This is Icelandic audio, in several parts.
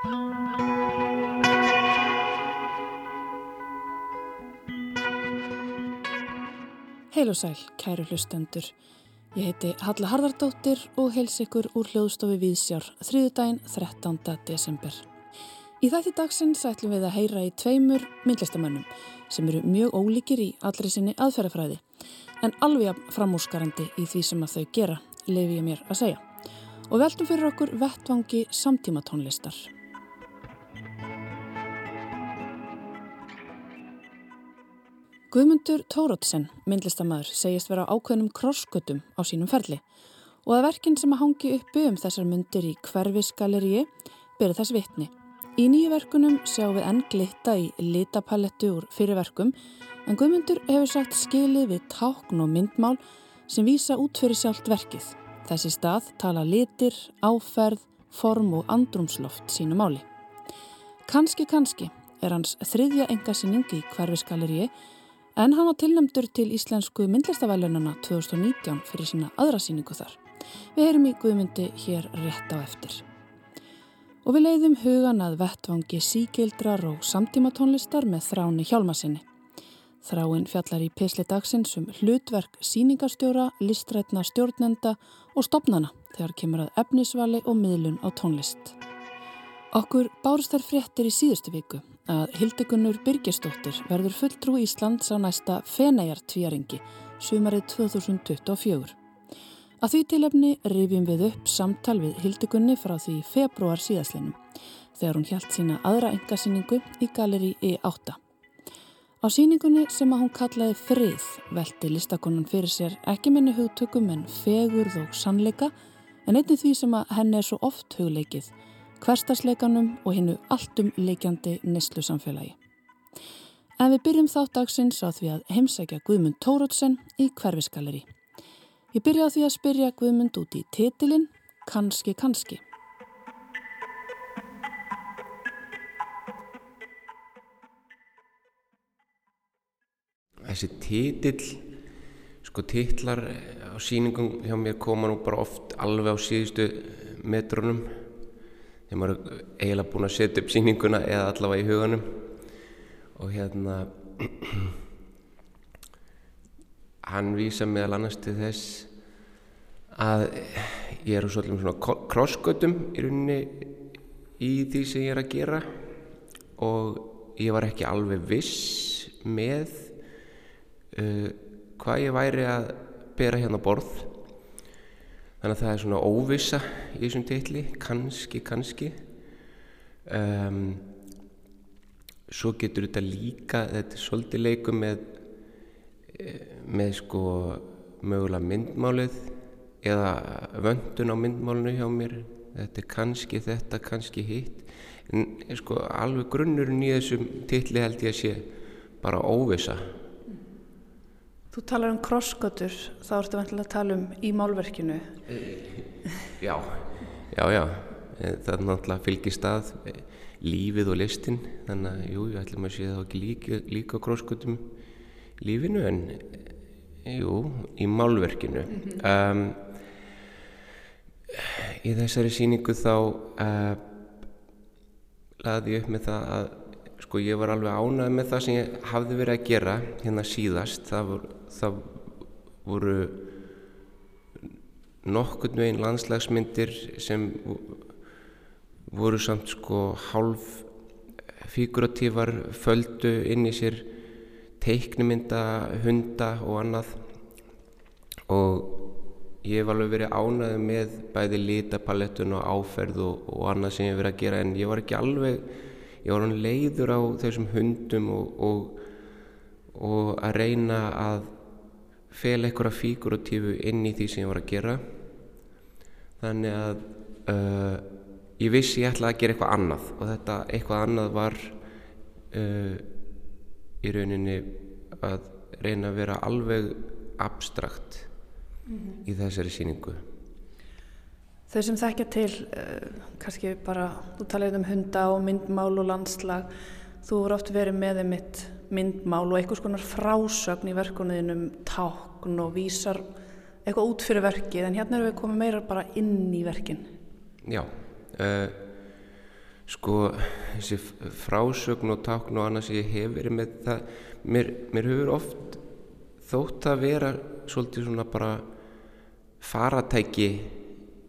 Heil og sæl, kæru hlustendur. Ég heiti Halla Harðardóttir og heils ykkur úr hljóðstofi Víðsjár þriðudaginn 13. desember. Í þætti dagsins ætlum við að heyra í tveimur myndlistamönnum sem eru mjög ólíkir í allri sinni aðferðafræði en alveg framúskarandi í því sem að þau gera, lefi ég mér að segja. Og veltum fyrir okkur vettvangi samtíma Guðmundur Tórótsen, myndlistamæður, segist vera ákveðnum krosskötum á sínum ferli og að verkinn sem að hangi uppi um þessar myndir í hverfisgaleríi byrja þess vitni. Í nýju verkunum sjáum við enn glitta í litapalettu úr fyrirverkum en Guðmundur hefur sagt skilið við tákn og myndmál sem vísa út fyrir sjálft verkið. Þessi stað tala litir, áferð, form og andrumsloft sínu máli. Kanski, kannski er hans þriðja engasynning í hverfisgaleríi En hann var tilnæmdur til Íslensku myndlistavælununa 2019 fyrir sína aðra síningu þar. Við heyrum í Guðmundi hér rétt á eftir. Og við leiðum hugan að vettvangi síkildrar og samtímatónlistar með þráni hjálmasinni. Þráin fjallar í Pisli dagsins um hlutverk síningarstjóra, listrætna stjórnenda og stopnana þegar kemur að efnisvali og miðlun á tónlist. Okkur bárst þær fréttir í síðustu viku að Hildekunnur Birgisdóttir verður fulltrú Íslands á næsta Fenæjar-tvíaringi sumarið 2024. Að því tilefni rifjum við upp samtal við Hildekunni frá því februar síðaslinum þegar hún hjælt sína aðra engasýningu í galeri E8. Á síningunni sem að hún kallaði frið velti listakonun fyrir sér ekki minni hugtökum en fegurð og sannleika en einnig því sem að henni er svo oft hugleikið hverstasleikanum og hinnu alltum leikjandi neslu samfélagi. En við byrjum þátt dagsins á því að heimsækja Guðmund Tórótsen í hverfisgaleri. Ég byrja á því að spyrja Guðmund út í titilinn Kanski, kannski. Þessi titill, sko titlar á síningum hjá mér koma nú bara oft alveg á síðustu metrunum maður er eiginlega búin að setja upp síninguna eða allavega í huganum. Og hérna hann vísa meðal annars til þess að ég er úr svona krossgötum í rauninni í því sem ég er að gera. Og ég var ekki alveg viss með uh, hvað ég væri að bera hérna borð þannig að það er svona óvisa í þessum titli kannski, kannski. Um, svo getur þetta líka þetta er svolítið leiku með með sko mögulega myndmálið eða vöndun á myndmálinu hjá mér. Þetta er kannski þetta, kannski hitt. En sko alveg grunnurinn í þessum titli held ég að sé bara óvisa Þú talar um krossgötur, þá ertu vantilega að tala um í málverkinu. Já, já, já, það er náttúrulega fylgist að lífið og listin, þannig að jú, ég ætlum að sé það ekki líka, líka krossgötum lífinu en jú, í málverkinu. Mm -hmm. um, í þessari síningu þá uh, laði ég upp með það að sko ég var alveg ánað með það sem ég hafði verið að gera hérna síðast það voru, það voru nokkurnu einn landslagsmyndir sem voru samt sko hálf figuratívar földu inn í sér teiknumynda, hunda og annað. Og ég hef alveg verið ánaðið með bæði lítapalettun og áferð og, og annað sem ég hef verið að gera en ég var ekki alveg ég var hann leiður á þessum hundum og, og, og að reyna að fel eitthvað fíguratífu inn í því sem ég var að gera þannig að uh, ég vissi ég ætlaði að gera eitthvað annað og þetta eitthvað annað var uh, í rauninni að reyna að vera alveg abstrakt mm -hmm. í þessari síningu Þau sem þekkja til, uh, kannski bara, þú talaði um hunda og myndmál og landslag, þú voru oft verið með þeim mitt myndmál og einhvers konar frásögn í verkunin um tákn og vísar eitthvað út fyrir verkið, en hérna erum við komið meira bara inn í verkin. Já, uh, sko þessi frásögn og tákn og annað sem ég hef verið með það mér, mér hefur oft þótt að vera svolítið svona bara faratæki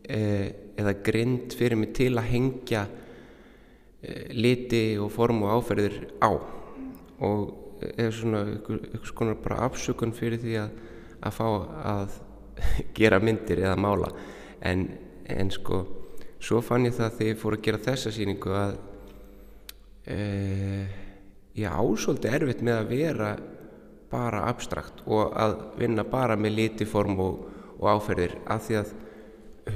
eh, eða grind fyrir mig til að hengja eh, liti og form og áferðir á og er svona einhvers konar bara afsökun fyrir því að, að fá að gera myndir eða mála. En, en sko svo fann ég það þegar ég fór að gera þessa síningu að e, ég ásóldi erfitt með að vera bara abstrakt og að vinna bara með litiform og, og áferðir af því að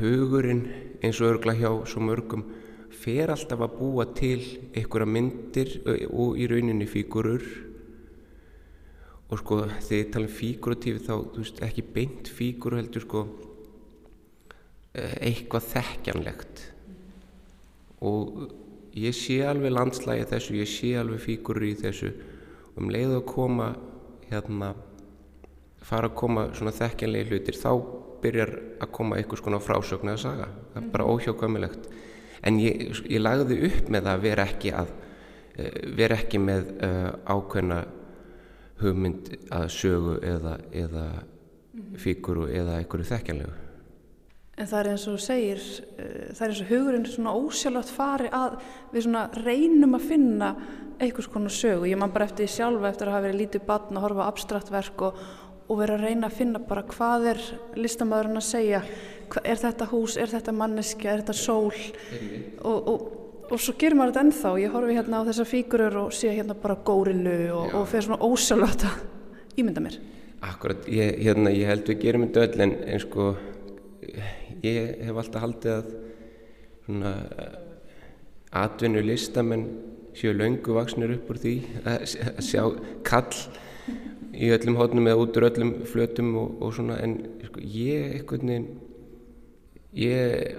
hugurinn eins og örgla hjá svo mörgum fer alltaf að búa til einhverja myndir og í rauninni fígurur og sko þegar ég tala um fíguratífi þá veist, ekki beint fígur heldur sko eitthvað þekkjanlegt. Og ég sé alveg landslægi þessu, ég sé alveg fígurur í þessu. Og um leið að koma hérna fara að koma svona þekkjanlegi hlutir þá byrjar að koma einhvers konar frásögn eða saga, það er bara óhjákvæmilegt en ég, ég lagði upp með að vera ekki að vera ekki með uh, ákveðna hugmynd að sögu eða, eða fíguru eða einhverju þekkjanlegu. En það er eins og segir, uh, það er eins og hugurinn svona ósjálfátt fari að við svona reynum að finna einhvers konar sögu. Ég man bara eftir því sjálfa eftir að hafa verið lítið batn að horfa abstrakt verk og, og vera að reyna að finna bara hvað er listamæðurinn að segja, er þetta hús, er þetta manneskja, er þetta sól og, og, og svo gerir maður þetta ennþá. Ég horfi hérna á þessa fígurur og sé hérna bara górilu og fer svona ósjálfátt að ímynda mér. Akkurat, ég, hérna, ég held við gerum þetta öll en, en sko ég hef alltaf haldið að svona atvinnu listamenn séu laungu vaksnir upp úr því að, sjá kall í öllum hótnum eða út úr öllum flötum og, og svona en sko, ég eitthvað neginn ég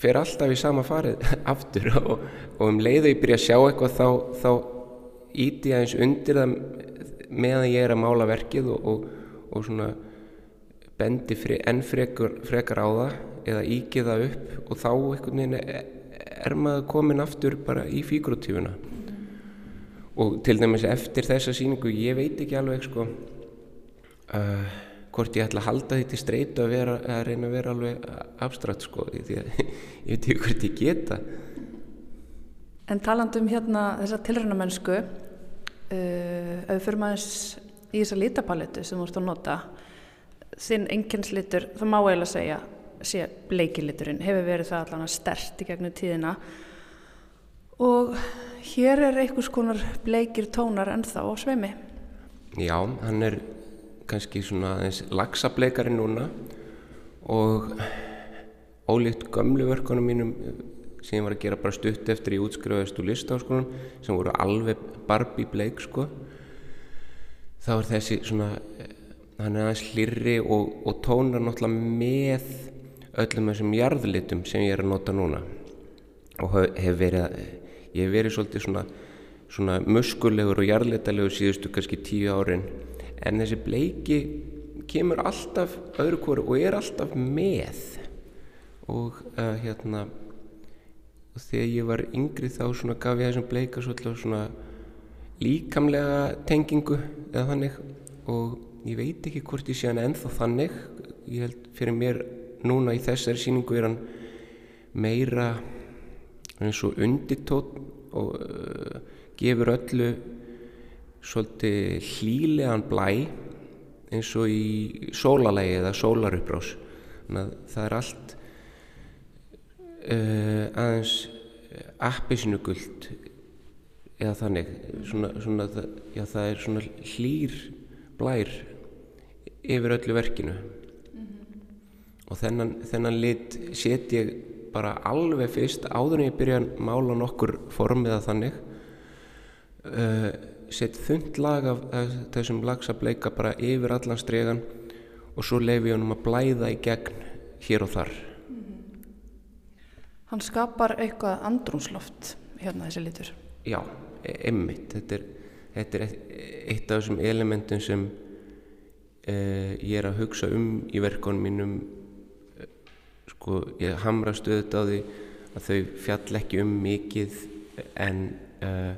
fer alltaf í sama farið aftur og, og um leiðu ég byrja að sjá eitthvað þá, þá íti ég aðeins undir það meðan ég er að mála verkið og, og svona bendi fre, enn frekar, frekar á það eða ígið það upp og þá einhvern veginn er maður komin aftur bara í fíguratífuna mm. og til dæmis eftir þessa síningu ég veit ekki alveg sko uh, hvort ég ætla að halda því til streytu að, vera, að reyna að vera alveg abstrakt sko því að ég veit ekki hvort ég geta. En talandum hérna þessa tilrænamennsku uh, ef við fyrir maður í þessa lítapaletu sem þú ert að nota þinn enginslitur, það má eiginlega segja sé bleikiliturinn, hefur verið það allan að stert í gegnum tíðina. Og hér er einhvers konar bleikir tónar ennþá á sveimi. Já, hann er kannski svona aðeins lagsableikari núna og ólíkt gömlu verkunum mínum sem ég var að gera bara stutt eftir í útskrifaðist úr listáskónum sem voru alveg Barbie bleik sko þá er þessi svona hann er aðeins hlirri og, og tónar náttúrulega með öllum þessum jarðlitum sem ég er að nota núna. Og hef verið ég hef verið svolítið svona, svona muskulegur og jarðlitalegur síðustu kannski tíu árin en þessi bleiki kemur alltaf öðru kóru og er alltaf með. Og uh, hérna og þegar ég var yngri þá gaf ég þessum bleika svona líkamlega tengingu eða þannig. Og ég veit ekki hvort ég sé hann ennþá þannig. Ég held fyrir mér núna í þessari síningu er hann meira eins og undirtótt og uh, gefur öllu svolítið hlílegan blæ eins og í sólalegi eða sólarupprás. Þannig að það er allt uh, aðeins appisnugult eða þannig. Svona, svona, já, það er svona hlýr blær yfir öllu verkinu. Mm -hmm. og þennan, þennan lit set ég bara alveg fyrst áður en ég byrja að mála nokkur formiða þannig. Uh, set þund lag af, þessum lags að bleika bara yfir allan stregan og svo lefi ég honum að blæða í gegn hér og þar. Mm -hmm. Hann skapar eitthvað andrúnsloft hérna þessi litur. Já, emmitt þetta er, þetta er eitt af þessum elementum sem eh, ég er að hugsa um í verkonum mínum. Eh, sko ég hamra stöðut á því að þau fjall ekki um mikið en uh,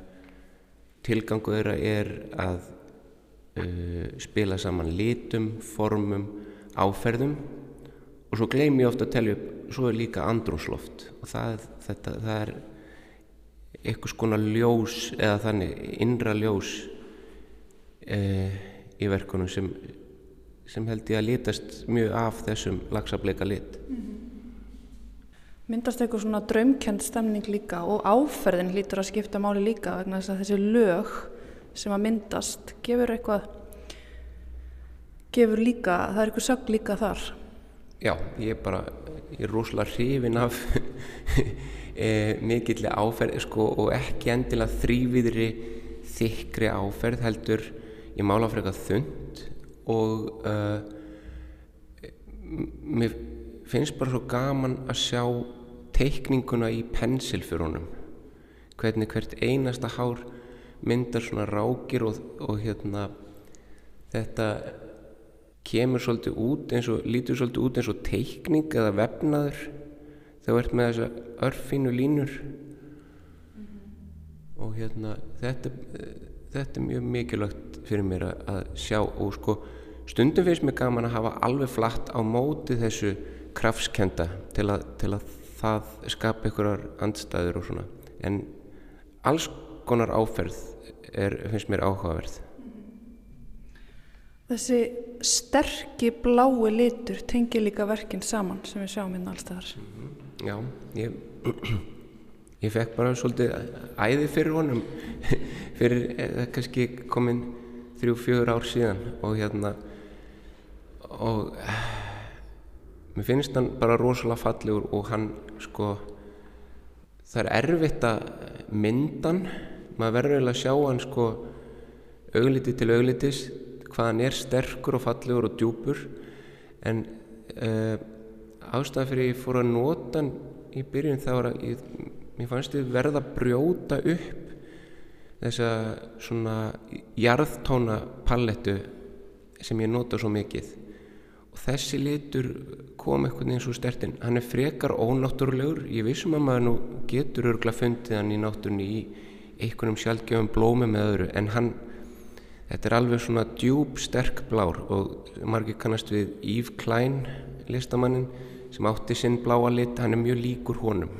tilgangu þeirra er að uh, spila saman litum, formum, áferðum og svo gleym ég ofta að telja upp, svo er líka andrúnsloft og það, þetta, það er eitthvað skona ljós eða þannig innra ljós uh, í verkunum sem, sem held ég að litast mjög af þessum lagsableika lit. Mm -hmm. Myndast eitthvað svona draumkend stemning líka og áferðin lítur að skipta máli líka vegna þess að þessi lög sem að myndast gefur eitthvað gefur líka, það er eitthvað sög líka þar. Já, ég er bara ég er rosalega hrifin af e, mikill áferð sko, og ekki endilega þrýviðri þykri áferð heldur ég mála fyrir eitthvað þund og uh, mér finnst bara svo gaman að sjá teikninguna í pensilfjörunum hvernig hvert einasta hár myndar svona rákir og, og hérna þetta kemur svolítið út eins og lítur svolítið út eins og teikning eða vefnaður þegar verður með þessa örfínu línur mm -hmm. og hérna þetta, þetta er mjög mikilvægt fyrir mér að sjá og sko stundum finnst mér gaman að hafa alveg flatt á móti þessu krafskenda til að, til að það skapa einhverjar andstæður og svona. En alls konar áferð er, finnst mér áhugaverð. Þessi sterkir blái litur tengir líka verkinn saman sem við sjáum hérna allstaðar -hmm. Já, ég ég fekk bara svolítið æði fyrir honum fyrir eða kannski komin þrjú, fjögur ár síðan og hérna og mér finnst hann bara rosalega fallegur og hann sko það er erfitt að myndan maður verður eiginlega að sjá hann sko augliti til auglitis hvað hann er sterkur og fallegur og djúpur. En uh, ástæða fyrir ég fór að nota hann í byrjun þá var að ég, mér fannst ég verða að brjóta upp þessa svona jarðtóna pallettu sem ég nota svo mikið. Og þessi litur kom eitthvað eins og stertinn hann er frekar ónáttúrulegur. Ég vissum að maður nú getur örgla fundið hann í náttúrunni í einhvernum sjálfgefum blómi með öðru en hann þetta er alveg svona djúb sterk blár og margir kannast við Yves Klein listamannin sem átti sinn bláa lit. Hann er mjög líkur honum.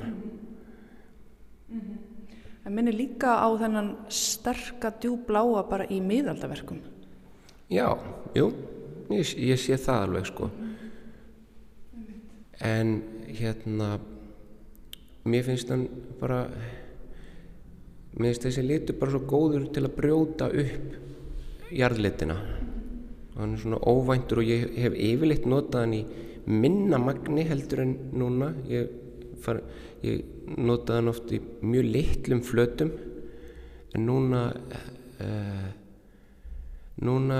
Það minnir líka á þennan sterka djúb bláa bara í miðaldaverkum. Já, jú. Ég, ég sé það alveg sko en hérna mér finnst hann bara mér finnst þessi litur bara svo góður til að brjóta upp jarðlitina. Hann er svona óvæntur og ég hef yfirleitt notað hann í minna magni heldur en núna. Ég, far, ég notaði hann oft í mjög litlum flötum. En núna uh, núna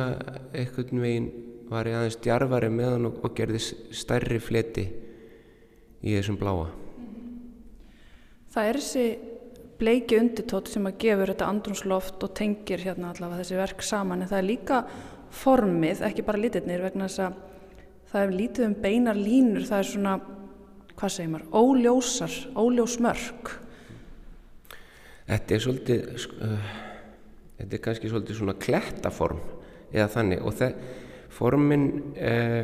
einhvern veginn var ég aðeins djarfari með hann og, og gerði stærri fleti í þessum bláa. Það er þessi bleiki undirtótt sem að gefur þetta andrumsloft og tengir hérna allavega þessi verk saman en það er líka formið, ekki bara lítiðnir vegna þess að það er lítið um beinar línur, það er svona, hvað segir maður, óljósar, óljósmörk. Þetta er svolítið, uh, þetta er kannski svolítið svona klettaform eða þannig og það formin eh,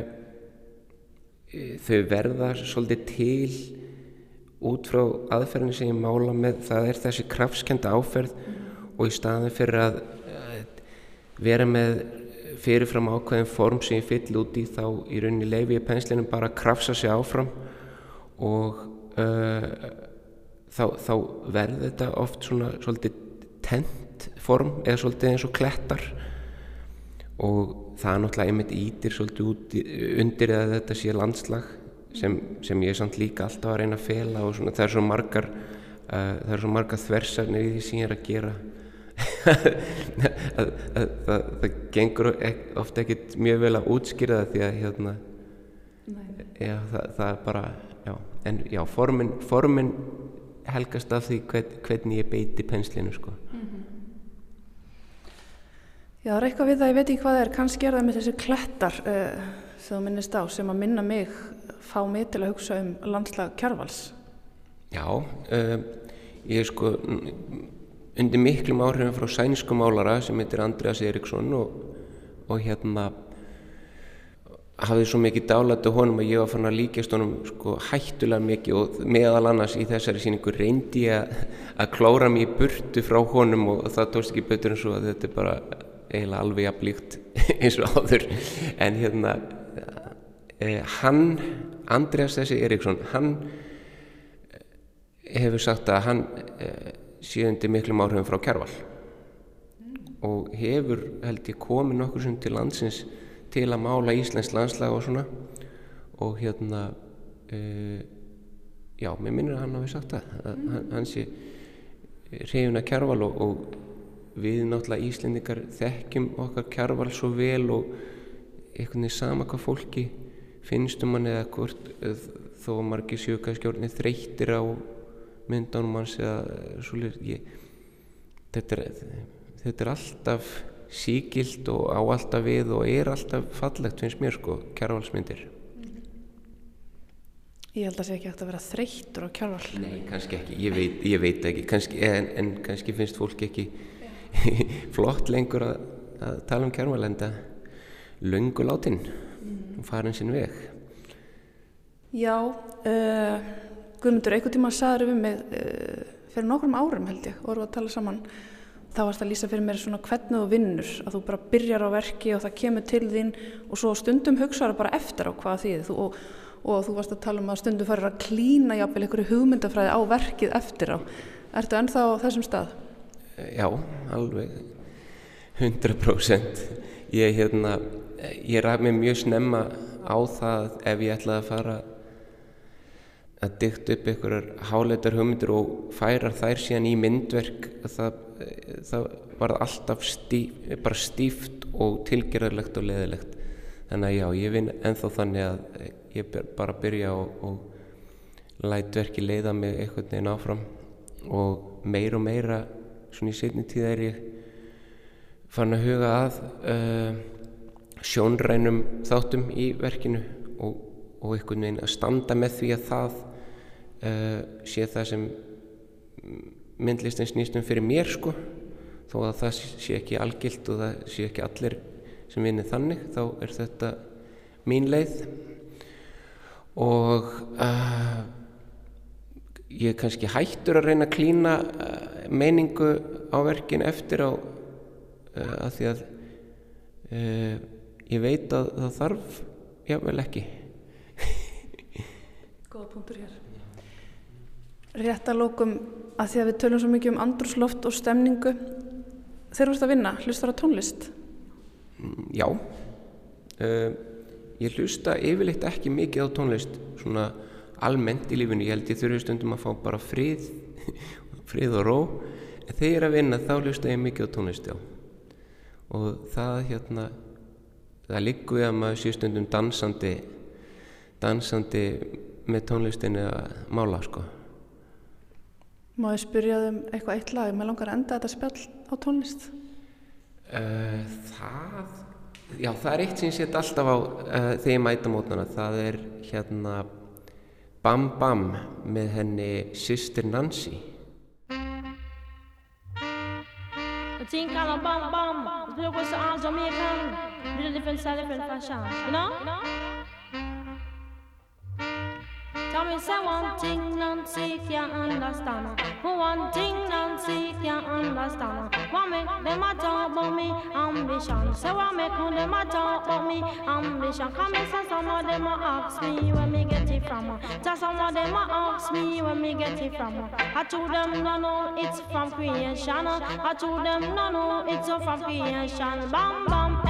þau verða svolítið til út frá aðferðinu sem ég mála með. Það er þessi krafskenda áferð og í staðin fyrir að vera með fyrirfram ákveðin form sem ég fyll út í þá í rauninni leifi ég penslinum bara að krafsa sig áfram og uh, þá, þá verður þetta oft svona svolítið tent form eða svolítið eins og klettar. Og það er náttúrulega einmitt ítir svolítið út undir að þetta sé landslag sem, sem ég er samt líka alltaf að reyna að fela og svona, það er svo margar uh, það er svo margar þversarnir í því sem ég er að gera. Að, að, það, það gengur ofta ekkit mjög vel að útskýra það því að hérna já, það, það er bara já, en já, formin, formin helgast af því hvern, hvernig ég beiti penslinu sko. Mm -hmm. Já, það er eitthvað við það, ég veit ekki hvað það er, kannski er það með þessi klettar uh, sem á, sem að minna mig, fá mig til að hugsa um landslag kjærvals. Já, um, ég er sko undir miklum áhrifin frá sænsku málara sem heitir Andreas Eriksson og, og hérna hafði svo mikið dálættu honum að ég var fann að líkjast honum sko hættulega mikið og meðal annars í þessari síningu reyndi ég að klóra mér burtu frá honum og það tókst ekki betur en svo að þetta er bara eiginlega alveg jafnlíkt eins og áður. En hérna eh, hann, Andreas þessi Eriksson hann eh, hefur sagt að hann eh, síðundi miklum áhrifum frá Kjærvall og hefur held ég komið nokkur sem til landsins til að mála Íslands landslag og svona. Og hérna já, mér minnir að hann hafi sagt það að hann, sé reyfin að kjærval og, og við náttúrulega Íslendingar þekkjum okkar kjærval svo vel og einhvern veginn sama hvað fólki finnstum hann eða hvort þó margir sjökaskjórnir þreytir á myndanum hans eða svolítið þetta er, þetta er alltaf síkild og á alltaf við og er alltaf fallegt finnst mér sko, kjárvalsmyndir Ég held að það sé ekki hægt að vera þreytur á kjárval Nei, kannski ekki, ég veit, ég veit ekki. Kannski, en, en kannski finnst fólk ekki flott lengur að, að tala um kjárval en það löngu látin mm. farin sinn veg Já uh, Guðmundur, einhvern tíma saður við mig uh, fyrir nokkrum árum held ég og vorum að tala saman þá varst að lýsa fyrir mér svona hvernig þú vinnur að þú bara byrjar á verki og það kemur til þín og svo stundum hugsaður bara eftir á hvað því þú, og, og þú varst að tala um að stundum farir að klína jáfnvel einhverju hugmyndafræði á verkið eftir á Ertu ennþá á þessum stað? Já, alveg. 100% ég, hérna, ég ræð mér mjög snemma á það ef ég ætlaði að fara að dykta upp einhverjar háleitar hugmyndir og færa þær síðan í myndverk það það var alltaf stíf, bara stíft og tilgerðarlegt og leðilegt þannig að já, ég vinn enþá þannig að ég bara byrja og, og læt verki leiða mig einhvern veginn áfram og meira og meira svona í setni tíð er ég fann að huga að uh, sjónrænum þáttum í verkinu og, og einhvern veginn að standa með því að það uh, sé það sem myndlistin snýstum fyrir mér sko. Þó að það sé ekki algilt og það sé ekki allir sem vinni þannig þá er þetta mín leið. Og uh, ég er kannski hættur að reyna að klína meiningu á verkin eftir á uh, að því að ég veit að það þarf jável ekki. Góða punktur hér. Rétt að lókum að því að við tölum svo mikið um andrúsloft og stemningu þeir eru að vinna, hlustar á tónlist? Mm, já. Uh, ég hlusta yfirleitt ekki mikið á tónlist svona almennt í lífinu, ég held ég þurfi stundum að fá bara frið frið og ró en þegar ég er að vinna þá hlusta ég mikið á tónlist, já og það hérna það við að maður sé stundum dansandi dansandi með tónlistinni að mála sko Má ég spyrja þau um eitthvað eitt lag, maður langar að enda þetta spjall á tónlist? Uh, það, já það er eitt sem ég set alltaf á uh, þegar ég mæta mótnana, það er hérna Bam Bam með henni Sister Nancy. Think on a bam bam, the was all Jamaican, the different style, different fashion, you know? You know? Tell me say one thing Nancy can't understand One thing Nancy can't understand them a talk about me ambition. Say what make them a talk about me ambition. Come and say some of them a ask me where me get it from. Just some of them a ask me where me get it from. I told them no no it's from creation. I told them no no it's from creation. Bam bam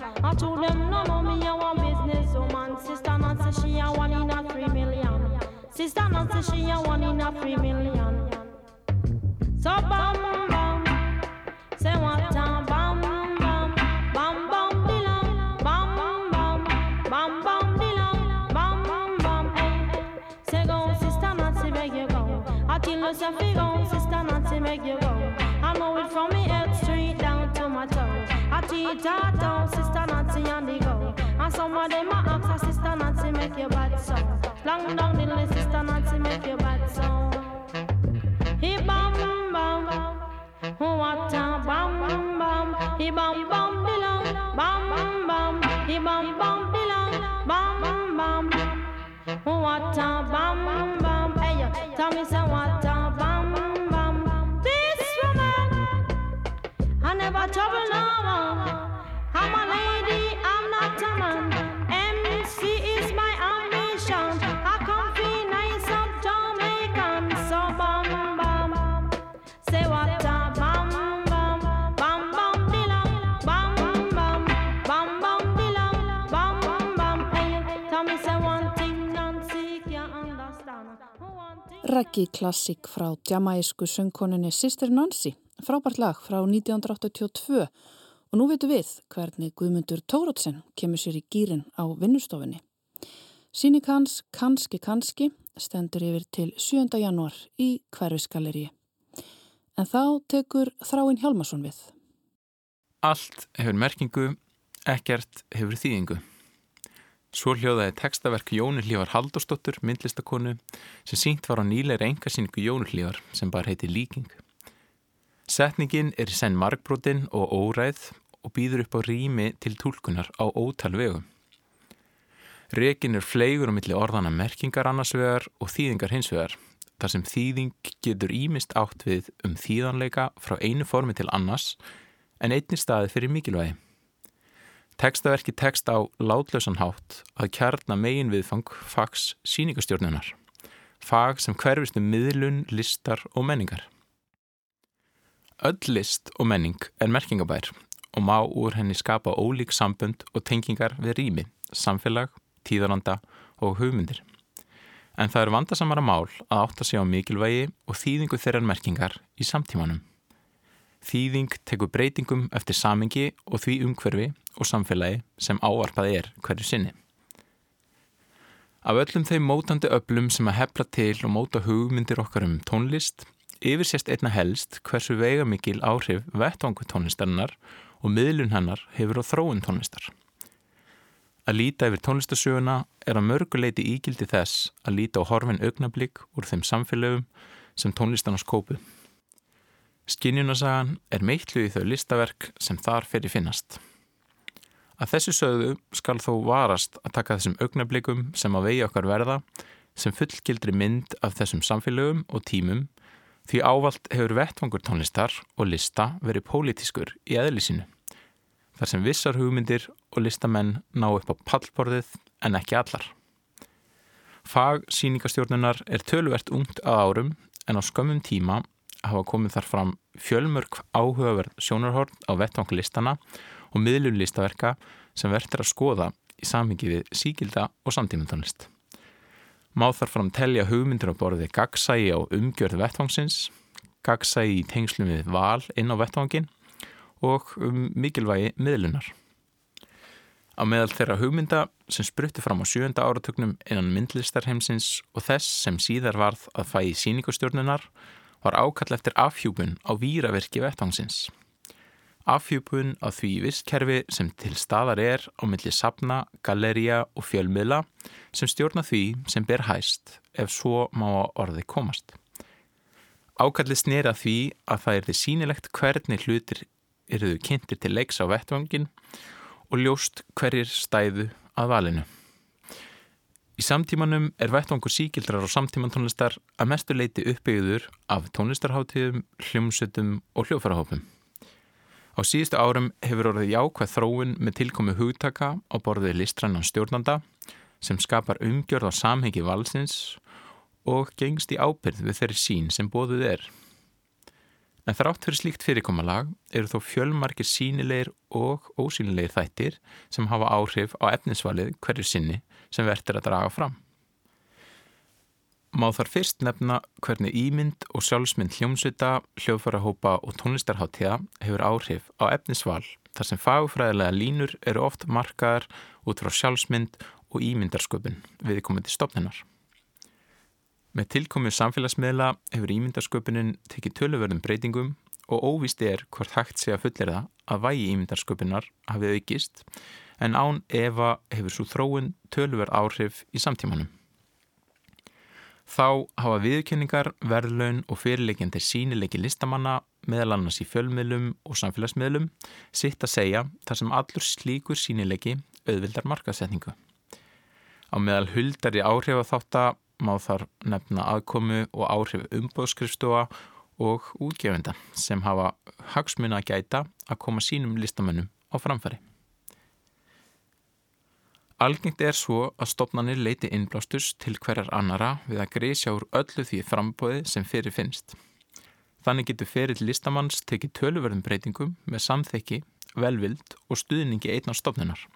I told them no no me a one business oh, woman. Sister Nancy she a one in a three million. Sister Nancy she a one in a three million. So bam bam, say what time bam bam, bam bam dilang, bam bam, bam bam dilang, bam bam hey. Say go sister Nancy make you go. I tell you say go sister Nancy make you go. I know it from me head straight down to my toe. Her down, sister Nancy on the go. And some of them a ask sister Nancy make you bad song. Long down the list, sister Nancy make you bad song. He bam bam, oh what a bam bam. He bam bam dilong, bam bam. He bam bam dilong, bam bam. Oh what a bam bam. Hey, tell me say what a bam bam. This woman. I never trouble no Reggi klassík frá djamaísku söngkoninni Sister Nancy, frábært lag frá 1982 og nú veitum við hvernig Guðmundur Tórótsen kemur sér í gýrin á vinnustofinni. Sýning hans Kanski Kanski stendur yfir til 7. janúar í hverfisgalleríi. En þá tekur Þráinn Hjálmarsson við. Allt hefur merkingu, ekkert hefur þýðingu. Svo hljóðaði textaverk Jónu Hlífar Halldórsdóttur, myndlistakonu, sem sínt var á nýleiri engasýningu Jónu Hlífar sem bara heiti Líking. Setningin er í senn markbrotin og óræð og býður upp á rými til tólkunar á ótal vegum. Rekin er fleigur á milli orðana merkingar annars vegar og þýðingar hins vegar, þar sem þýðing getur ímist átt við um þýðanleika frá einu formi til annars en einni staði fyrir mikilvægi. Tekstaverki tekst á látlausan hátt að kjarna megin viðfang fags síningastjórnunar, fag sem hverfist um miðlun, listar og menningar. Öll list og menning er merkingabær og má úr henni skapa ólík sambönd og tengingar við rými, samfélag, tíðaranda og hugmyndir. En það er vandasamara mál að átta sig á mikilvægi og þýðingu þeirrar merkingar í samtímanum. Þýðing tekur breytingum eftir samengi og því umhverfi og samfélagi sem áarpað er hverju sinni. Af öllum þeim mótandi öllum sem að hefla til og móta hugmyndir okkar um tónlist, yfirsést einna helst hversu veigamikil áhrif vettvangu tónlistarinnar og miðlun hennar hefur á þróun tónlistar. Að líta yfir tónlistasöguna er að mörguleiti ígildi þess að líta á horfin augnablík úr þeim samfélögum sem tónlistan á skópu. Skinjunasagan er meitlu í þau listaverk sem þar fyrir finnast. Að þessu sögðu skal þó varast að taka þessum augnablikum sem að vegi okkar verða sem fullgildri mynd af þessum samfélögum og tímum því ávalt hefur vettvangur tónlistar og lista verið pólitískur í eðlisínu. Þar sem vissar hugmyndir og listamenn ná upp á pallborðið en ekki allar. Fag síningastjórnunar er tölvert ungt að árum en á skömmum tíma hafa komið þar fram fjölmörk áhugaverð sjónarhorn á vettvangulistana og miðlun listaverka sem verður að skoða í samhengi við síkilda og samtímantónlist. Má þar fram telja hugmyndir á borði gagsægi á umgjörð vettvangsins, gagsægi í tengslum við val inn á vettvangin og um mikilvægi miðlunar. Á meðal þeirra hugmynda sem sprutti fram á sjönda áratögnum innan myndlistarheimsins og þess sem síðar varð að fæ í síningustjórnunar var ákall eftir afhjúpun á víraverki vettvangsins. Afhjúpun á því visskerfi sem til staðar er á milli sapna, galleria og fjölmiðla sem stjórna því sem ber hæst ef svo má orði komast. Ákallið snera því að það er því sínilegt hvernig hlutir eruðu kynntir til leiks á vettvangin og ljóst hverjir stæðu að valinu. Í samtímanum er vettvangur síkildrar og samtímantónlistar að mestu leiti uppbyggður af tónlistarháttíðum, hljómsutum og hljófarahópum. Á síðustu árum hefur orðið jákvæð þróun með tilkomi hugtaka á borðið listrannan stjórnanda sem skapar umgjörð á samhengi valsins og gengst í ábyrð við þeirri sín sem bóðuð er. En þrátt fyrir slíkt fyrirkomalag eru þó fjölmarkir sínilegir og ósínilegir þættir sem hafa áhrif á efnisvalið hverju sinni sem verður að draga fram. Má þar fyrst nefna hvernig ímynd og sjálfsmynd hljómsvita, hljóðfarahópa og tónlistarháttíða hefur áhrif á efnisval þar sem fagfræðilega línur eru oft markaðar út frá sjálfsmynd og ímyndarsköpun viðkomandi stopninar. Með tilkomið samfélagsmiðla hefur ímyndarsköpunin tekið töluverðum breytingum og óvist er hvort hægt sé að fullir það að vægi ímyndarsköpunar hafið aukist en án Eva hefur svo þróun töluverð áhrif í samtímanum. Þá hafa viðkenningar, verðlaun og fyrirleikjandi sínileiki listamanna meðal annars í fjölmiðlum og samfélagsmiðlum sitt að segja þar sem allur slíkur sínileiki auðvildar markasetningu. Á meðal huldari áhrif að þátt að má þar nefna aðkomu og áhrif umbóðskrifstofa og útgefenda sem hafa hagsmuna að gæta að koma sínum listamönnum á framfæri. Algengt er svo að stopnarnir leiti innblástus til hverjar annara við að greisja úr öllu því frambóði sem fyrir finnst. Þannig getur ferill listamanns tekið töluverðum breytingum með samþekki, velvild og stuðningi einna stopnunar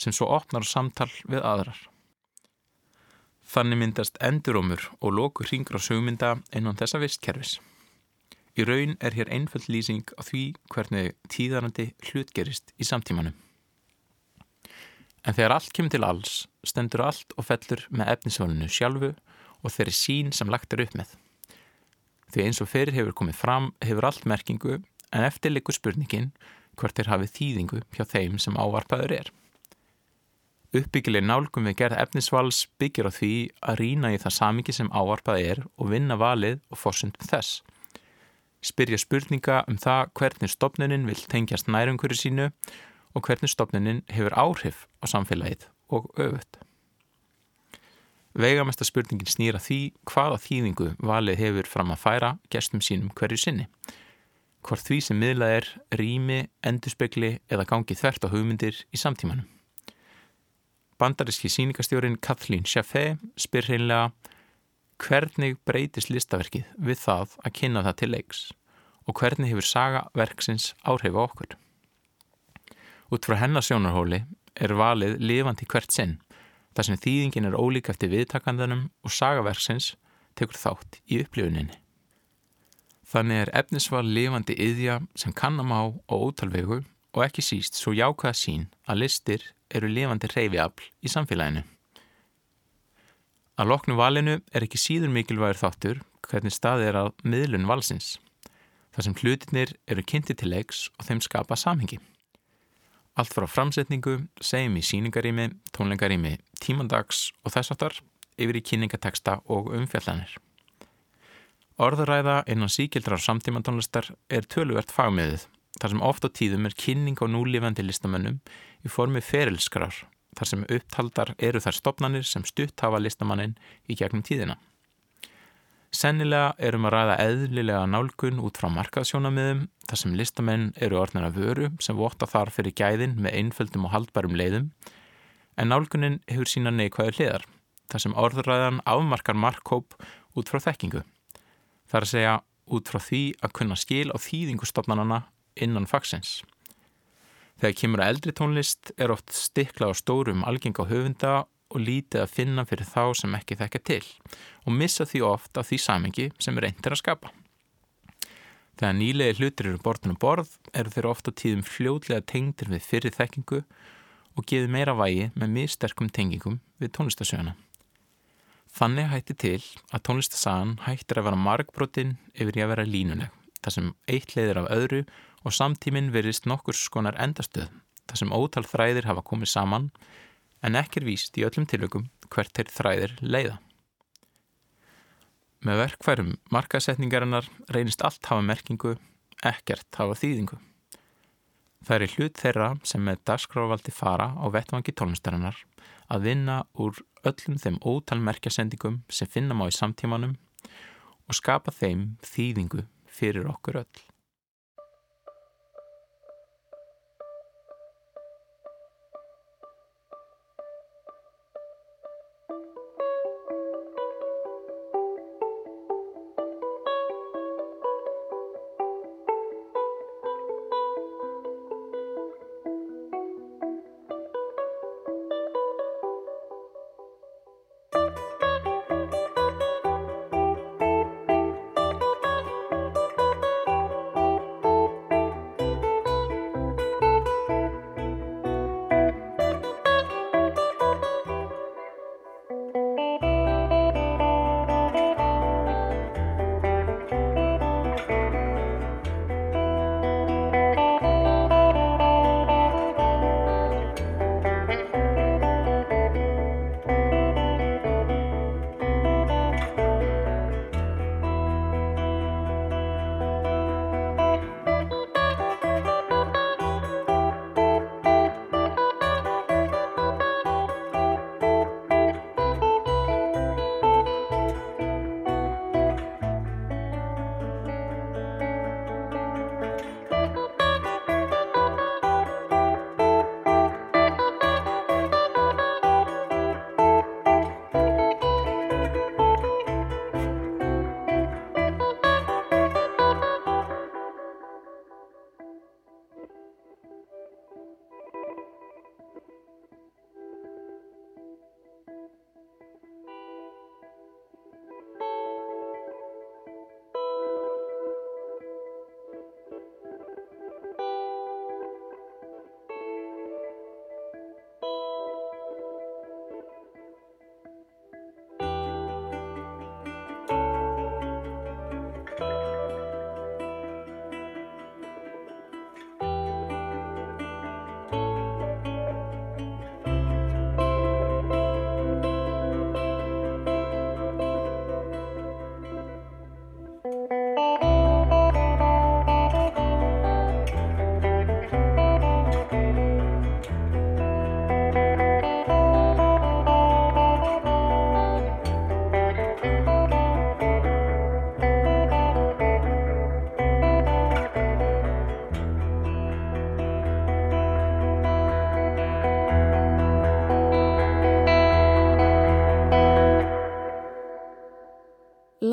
sem svo opnar samtal við aðrar. Þannig myndast endurómur og loku hringur á sögmynda einan þessa vistkerfis. Í raun er hér einföld lýsing á því hvernig tíðarandi hlutgerist í samtímanum. En þegar allt kemur til alls, stendur allt og fellur með efnisvölinu sjálfu og þeirri sín sem lagt er upp með. Því eins og fyrir hefur komið fram hefur allt merkingu en eftir likur spurningin hvert er hafið þýðingu hjá þeim sem ávarpaður er. Uppbyggileg nálgum við gerð efnisvals byggir á því að rína í það samingi sem áarpað er og vinna valið og fórsundum þess. Spyrja spurninga um það hvernig stopnunin vil tengjast nærumhverju sínu og hvernig stopnunin hefur áhrif á samfélagið og öfut. Veigamesta spurningin snýra því hvaða þýðingu valið hefur fram að færa gestum sínum hverju sinni. Hvort því sem miðlað er rými, endurspegli eða gangi þvert á hugmyndir í samtímanum. Bandaríski síningastjórin Kathleen Chaffee spyr hreinlega hvernig breytist listaverkið við það að kynna það til leiks og hvernig hefur saga verksins áhrif á okkur. Út frá hennarsjónarhóli er valið lifandi hvert sinn þar sem þýðingin er ólík eftir viðtakandanum og sagaverksins tekur þátt í upplifuninni. Þannig er efnisval lifandi yðja sem kannam á og ótalvegu og ekki síst svo jákvæða sín að listir eru lifandi reyfiafl í samfélaginu. Að loknu valinu er ekki síður mikilvægur þáttur hvernig staðið er að miðlun valsins, þar sem hlutinir eru kynnti til leiks og þeim skapa samhengi. Allt frá framsetningu, segjum í síningarými, tónleikarými, tímandags og þess aftar yfir í kynningateksta og umfjallanir. Orðuræða innan síkildrar samtímantónlistar er töluvert fagmiðið þar sem oft á tíðum er kynning á núlifandi listamönnum í formi ferilskrar þar sem upptaldar eru þær stopnarnir sem stutt hafa listamannin í gegnum tíðina. Sennilega erum að ræða eðlilega nálgun út frá markaðsjónamiðum þar sem listamenn eru orðnir að vöru sem votta þar fyrir gæðin með einföldum og haldbærum leiðum en nálgunin hefur sína neikvæðu hliðar þar sem orðræðan afmarkar markkóp út frá þekkingu. Það er að segja út frá því að kunna skil á þýðingustofnanana innan fagsins. Þegar kemur að eldri tónlist er oft stikla á stórum algenga höfunda og lítið að finna fyrir þá sem ekki þekka til og missa því oft af því samengi sem er eintir að skapa. Þegar nýlega hlutir eru bortin og borð eru þeir ofta tíðum fljóðlega tengdir við fyrir þekkingu og geði meira vægi með mjög sterkum tengingum við tónlistasöguna. Þannig hætti til að tónlistasagan hættir að vera markbrotinn yfir í að vera línuleg, þar sem eitt leiðir af öðru og samtíminn verist nokkur skonar endastöð þar sem ótal þræðir hafa komið saman en ekki er víst í öllum tilökum hvert þeir þræðir leiða. Með verkfærum markasetningarinnar reynist allt hafa merkingu, ekkert hafa þýðingu. Það er í hlut þeirra sem með dagskrávaldi fara á vettvangi tónlistarinnar að vinna úr öllum þeim ótal merkjasendingum sem finna má í samtímanum og skapa þeim þýðingu fyrir okkur öll.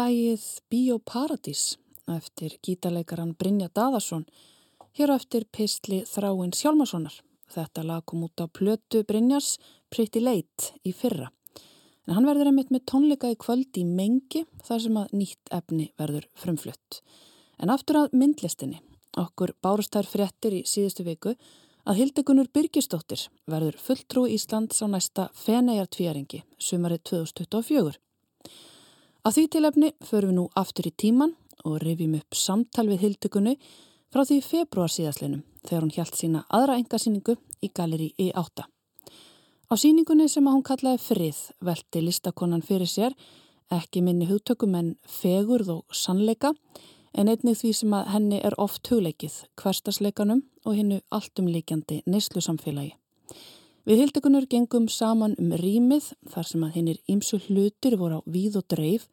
Lægið Bíóparadís eftir gítarleikaran Brynja Daðarsson hér eftir pistli Þráin Sjálmarssonar. Þetta lag kom út á plötu Brynjas Pretty Late í fyrra. En hann verður einmitt með tónleika í kvöld í mengi þar sem að nýtt efni verður frumflutt. En aftur að myndlistinni. Okkur bárustær fréttir í síðustu viku að Hildegunur Byrkistóttir verður fulltrú Íslands á næsta Fenejartvíaringi sumarið 2024. Að því tilefni förum við nú aftur í tíman og rifjum upp samtal við Hildegunni frá því februar síðaslinum þegar hún hjælt sína aðra engasýningu í galeri E8. Á síningunni sem að hún kallaði frið velti listakonan fyrir sér ekki minni hugtökum en fegurð og sannleika en einnig því sem að henni er oft hugleikið hverstasleikanum og hinnu alltumlíkjandi neyslu samfélagi. Við hildegunur gengum saman um rýmið þar sem að hinnir ímsu hlutir voru á víð og dreif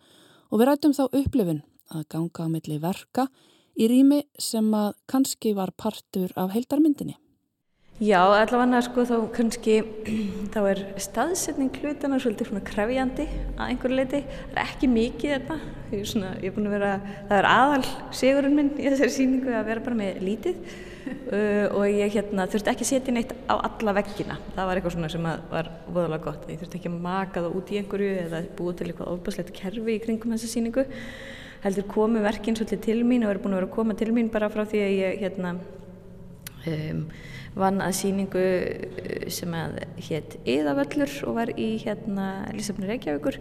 og við rættum þá upplifun að ganga á milli verka í rými sem að kannski var partur af heildarmyndinni. Já, allavega sko þá kannski þá er staðsetning hlutana svolítið svona krefjandi að einhverju leiti. Það er ekki mikið þetta. Ég er, svona, ég er búin að vera, það er aðal sigurinn minn í þessari síningu að vera bara með lítið uh, og ég hérna, þurfti ekki að setja neitt á alla veggina. Það var eitthvað svona sem var voðalega gott. Ég þurfti ekki að maka það út í einhverju eða búið til eitthvað ofbaslegt kerfi í kringum þessa síningu. Heldur komu verkinn svolítið til mín og er búin að vera að koma til mín bara frá því að ég hérna um, vann að síningu uh, sem að hétt Íðavöllur og var í hérna Lísafni Reykjavíkur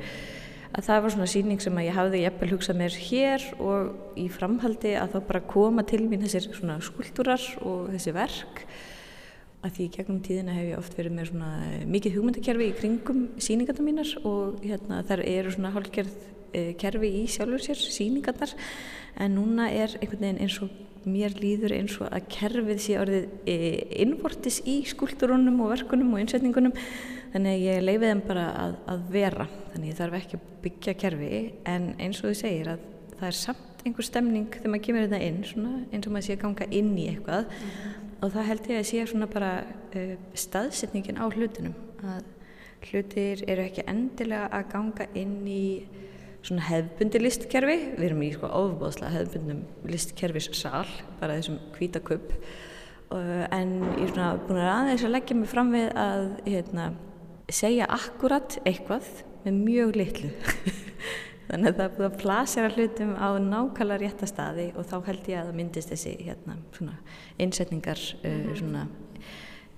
að það var svona síning sem að ég hafði jæfnvel hugsað mér hér og í framhaldi að þá bara koma til mín þessir svona skuldurar og þessi verk. Að því gegnum tíðina hef ég oft verið með svona mikið hugmyndakerfi í kringum síningarna mínar og hérna þar eru svona hálfgerð eh, kerfi í sjálfur sér síningarnar en núna er einhvern veginn eins og mér líður eins og að kerfið sé orðið e, innvortis í skúlturunum og verkunum og innsetningunum þannig að ég leiði þeim bara að, að vera. Þannig ég þarf ekki að byggja kerfi en eins og þú segir að það er samt einhver stemning þegar maður kemur þetta inn svona, eins og maður sé að ganga inn í eitthvað. Og það held ég að sé svona bara uh, staðsetningin á hlutunum að hlutir eru ekki endilega að ganga inn í svona hefbundi listkerfi. Við erum í sko ofbóðslega hefbundum listkerfis sal, bara þessum kvítakupp en ég er svona búin að aðeins að leggja mig fram við að hérna, segja akkurat eitthvað með mjög litlu þannig að það er búin að plasera hlutum á nákvæmlega rétta staði og þá held ég að það myndist þessi hérna, svona, innsetningar uh, svona,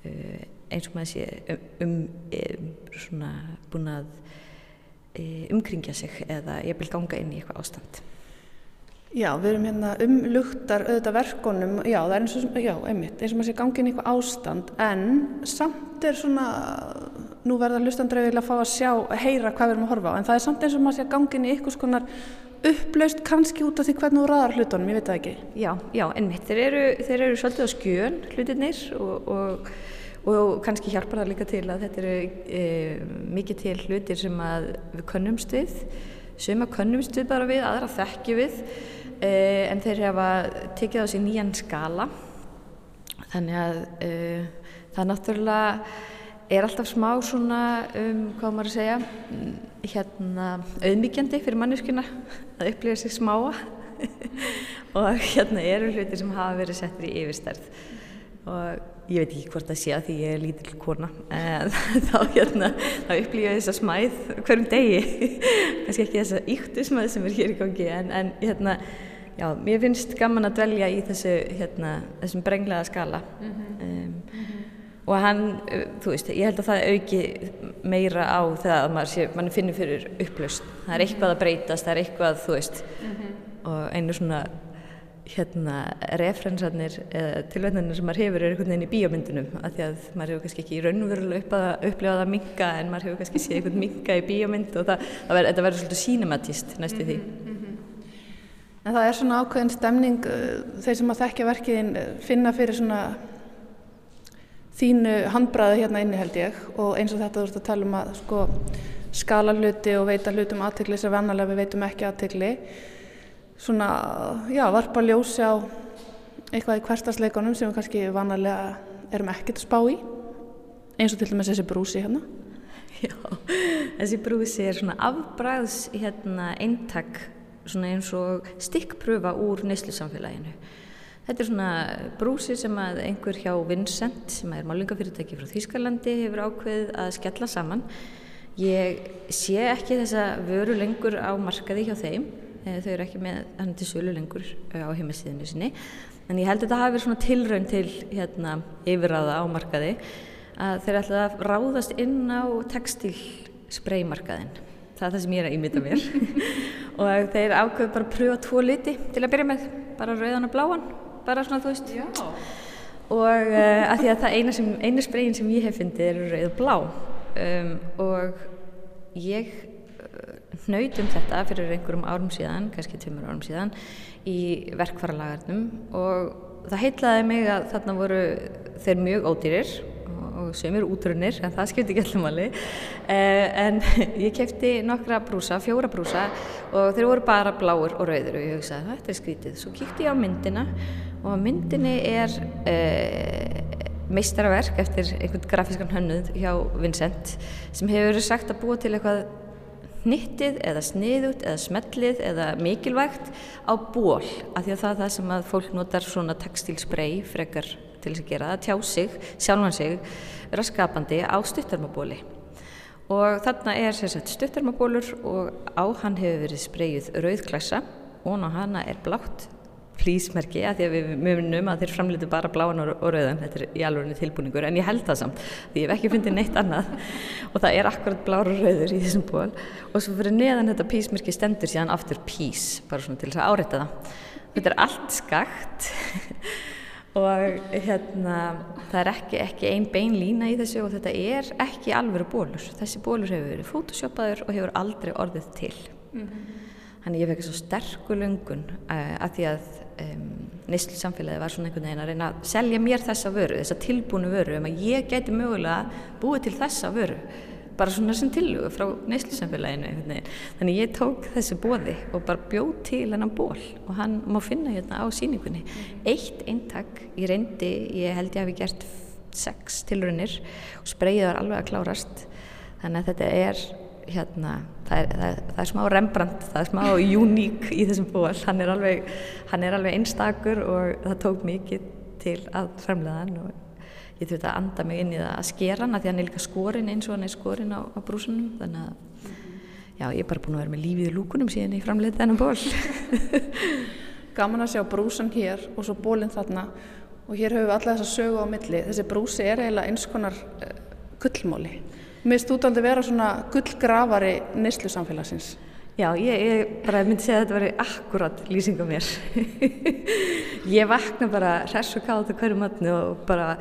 uh, eins og maður sé um, um, um svona búin að E, umkringja sig eða ég vil ganga inn í eitthvað ástand. Já, við erum hérna umlugtar auðvitað verkonum, já, það er eins og, já, einmitt, eins og maður sé gangið inn í eitthvað ástand, en samt er svona, nú verða hlustandrauðilega að fá að sjá, að heyra hvað við erum að horfa á, en það er samt eins og maður sé gangið inn í eitthvað skonar upplaust kannski út af því hvernig þú ræðar hlutunum, ég veit það ekki. Já, já, einmitt, þeir eru, þeir eru svolítið á skjön hlutinir og, og og kannski hjálpar það líka til að þetta eru e, mikið til hlutir sem við könnumst við. Sem að könnumst við bara við, aðra þekkju við e, en þeir hefa tekið á sig nýjan skala. Þannig að e, það náttúrulega er alltaf smá svona um, hvað maður að segja hérna auðmíkjandi fyrir manneskuna að upplifa sig smáa og hérna eru hlutir sem hafa verið settir í yfirstærð og ég veit ekki hvort það sé að því ég er lítill kona en þá hérna þá upplýja ég þessa smæð hverjum degi kannski ekki þessa yktu smæð sem er hér í gangi en, en hérna já, mér finnst gaman að dvelja í þessu hérna, þessum brenglega skala mm -hmm. um, mm -hmm. Og hann þú veist, ég held að það auki meira á það að maður, sé, maður finnir fyrir upplöst, það er eitthvað að breytast það er eitthvað, þú veist mm -hmm. og einu svona hérna referensarnir eða tilvætnarnir sem maður hefur er einhvern veginn í bíómyndunum af því að maður hefur kannski ekki í raunverulega upp að minga en maður hefur kannski séð einhvern minga í bíómynd og það, það ver, verður svolítið sínematist næstu því mm -hmm. En það er svona ákveðin stemning uh, þeir sem að þekkja verkiðin uh, finna fyrir svona þínu handbræði hérna inni held ég og eins og þetta þú ert að tala um að sko skala hluti og veita hlutum aðtegli sem vannalega við veitum ekki aðtegli svona, já, varpa ljósi á eitthvað í hverstasleikunum sem við kannski vanalega erum ekkert að spá í. Eins og til dæmis þessi brúsi hérna. Já, þessi brúsi er svona afbræðs hérna eintak svona eins og stikkpröfa úr neyslusamfélaginu Þetta er svona brúsi sem að einhver hjá Vincent sem er málingafyrirtæki frá Þýskalandi hefur ákveðið að skella saman. Ég sé ekki þessa vöru lengur á markaði hjá þeim. Eh, þau eru ekki með hann til sölu lengur eh, á heimasíðinu sinni. En ég held að þetta hafi verið svona tilraun til hérna, yfirraða á markaði að þeir ætla að ráðast inn á textilspreymarkaðin það er það sem ég er að ímynda mér. Og þeir ákveðu bara að pröfa tvo liti til að byrja með, bara rauðan og bláan bara svona þú veist. Já. og uh, að því að það eina, eina spreyin sem ég hef fyndið er rauð og blá. Um, og ég hnautum þetta fyrir einhverjum árum síðan, kannski tveimur árum síðan í verkvaralagarnum og það heitlaði mig að þarna voru þeir mjög ódýrir og sömur útrunnir, en það skipti ekki allum alveg eh, en ég kefti nokkra brúsa, fjóra brúsa og þeir voru bara bláur og rauður og ég hugsaði þetta er skrítið, svo kíkti ég á myndina og á myndinni er eh, meistaraverk eftir einhvern grafískan hönnuð hjá Vincent sem hefur sagt að búa til eitthvað hnittið eða sniðut eða smellið eða mikilvægt á ból af því að það er það sem að fólk notar svona textilsprey frekar til þess að gera það, tjá sig, sjálfan sig, vera skapandi á stuttarmabóli og þarna er sérstaklega stuttarmabólur og á hann hefur verið spreyjuð rauðklassa og á hana er blátt flýsmerki að því að við munum að þeir framleitu bara bláan og rauðan, þetta er í alveg tilbúningur en ég held það samt því ég hef ekki fundið neitt annað. Og það er akkurat blár og rauður í þessum ból og svo fyrir neðan þetta písmerki stendur síðan aftur pís bara svona til þess að áreita það. Þetta er allt skakt. Og hérna það er ekki, ekki ein bein lína í þessu og þetta er ekki alveg bólur þessi bólur hefur verið photoshopaður og hefur aldrei orðið til. Mm -hmm. Þannig ég fekk svo sterku lungun uh, að því að um, neyslu samfélagi var svona einhvern veginn að reyna að selja mér þessa vöru, þessa tilbúinu vöru um að ég gæti mögulega búið til þessa vöru bara svona sem tilhuga frá neyslu samfélaginu. Þannig ég tók þessi bóði og bara bjóð til hennan ból og hann má finna hérna á síningunni. Eitt eintak, ég reyndi, ég held ég hafi gert sex tilrunir og spreyið var alveg að klárast þannig að þetta er hérna, það er, það, það er smá Rembrandt, það er smá uník í þessum ból, hann er alveg, hann er alveg einstakur og það tók mikið til að fremlega hann og ég þurfti að anda mig inn í það að skera hann að því hann er líka skorinn eins og hann er skorinn á, á brúsunum þannig að já, ég er bara búin að vera með lífið í lúkunum síðan ég framleiti þennan ból Gaman að sjá brúsan hér og svo bólinn þarna og hér höfum við alla þessa sögu á milli. Þessi brúsi er eiginlega eins konar gullmóli. Stúd aldrei vera svona gullgrafari neyslu samfélagsins. Já, ég, ég bara myndi segja að þetta veri akkurat lýsing á mér. ég vakna bara hress og kátt á hverju matnu og bara,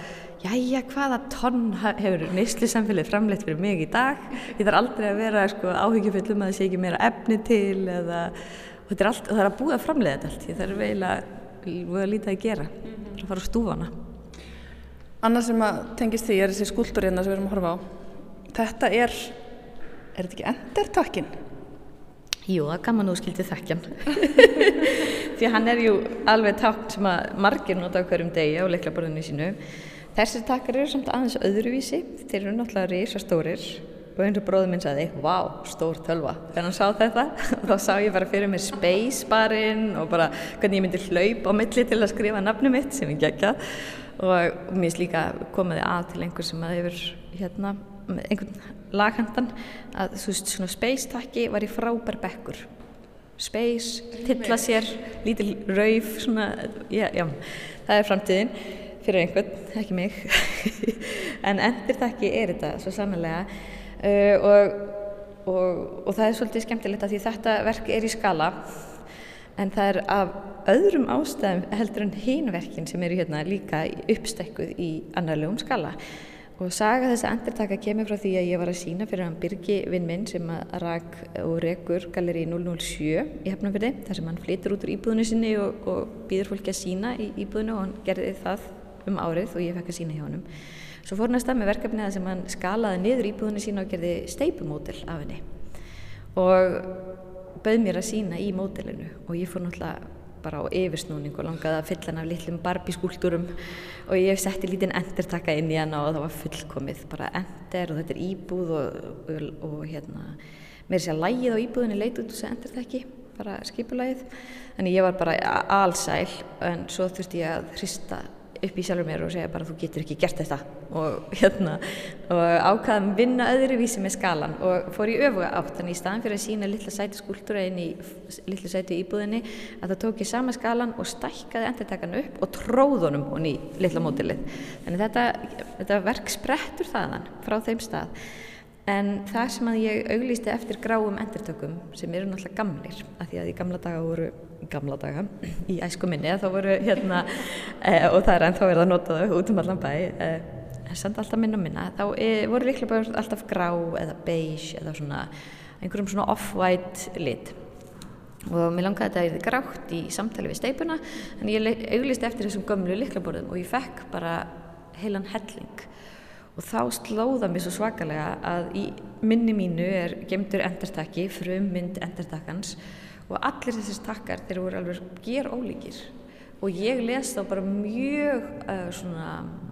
jæja, hvaða tonn hefur neyslu samfélagi framleitt fyrir mig í dag? Ég þarf aldrei að vera sko, áhyggjufull um að það sé ekki meira efni til eða, og þetta er allt, það er að búið að framleiða þetta allt. Ég þarf eiginlega að lítið að gera, að fara á stúfana. Annað sem að tengist því er þessi skúltúrina sem við erum að horfa á. Þetta er, er þetta ekki endertakkin? Jú, það gaman þú skildið þekkjan. Því hann er jú alveg takk sem að margir nota á hverjum degi á leiklaborðinu sínu. Þessir takkar eru samt aðeins öðruvísi. Þeir eru náttúrulega risa stórir og eins og bróðum minn sagði, vá, stór tölva. Þegar hann sá þetta, þá sá ég bara fyrir mér space barinn og bara hvernig ég myndi hlaup á milli til að skrifa nafnu mitt sem ég gegja. Og mér finnst líka komaði að til einhver sem að hefur hérna einhvern laghendan að þú veist svona space takki var í frábær bekkur. Space, tilla sér lítil rauf svona, já, já það er framtíðin fyrir einhvern, ekki mig. En endur takki er þetta svo sannlega uh, og, og, og það er svolítið skemmtilegt að því þetta verk er í skala en það er af öðrum ástæðum heldur en hínverkin sem eru hérna líka uppstekkuð í annarlegum skala Og saga þess að endurtaka kemur frá því að ég var að sína fyrir hann Birgi vinn minn sem að rak og rekur Galeri 007 í Hefnumfjörði þar sem hann flytur út úr íbúðinu sinni og, og býður fólki að sína í íbúðinu og hann gerði það um árið og ég fekk að sína hjá hann. Svo fór hann að stað með verkefni að sem hann skalaði niður íbúðinu sína og gerði steipumódel af henni og bauð mér að sína í módelinu og ég fór náttúrulega bara á yfirsnúning og langaði að fylla hann af litlum barbískúltúrum og ég setti lítinn endertakka inn í hann og það var fullkomið, bara ender og þetta er íbúð og, og, og hérna, mér sé að lægið á íbúðinni leit út úr þessu endertakki, bara skipulægið, þannig ég var bara allsæl en svo þurfti ég að hrista upp í sjálfur mér og segja bara þú getur ekki gert þetta. Og hérna og ákvaðum vinna öðruvísi með skalan og fór í öfuga átt. Þannig í staðan fyrir að sína lilla sæti skúltúra inn í lilla sæti íbúðinni að það tók ég sama skalan og stækkaði endurtakan upp og tróðunum hún í lilla mótilið þannig þetta, þetta verk sprettur þaðan frá þeim stað En það sem að ég auglýsti eftir gráum endurtökum sem eru náttúrulega gamlir af því að í gamla daga voru, gamla daga, í æsku minni þá voru hérna, e, og það er ennþá verið að nota þau út um allan bæ, e, samt alltaf minna og minna, þá e, voru líklega bara alltaf grá eða beige eða svona einhverjum svona off-white lit. Og mér langaði að þetta erði grátt í samtali við steipuna, en ég auglýsti eftir þessum gömlu liklaborðum og ég fekk bara heilan helling og þá slóða mér svo svakalega að í minni mínu er gemdur endertakki, frum mynd endertakkans og allir þessir takkar þeir voru alveg ger ólíkir og ég les þá bara mjög uh, svona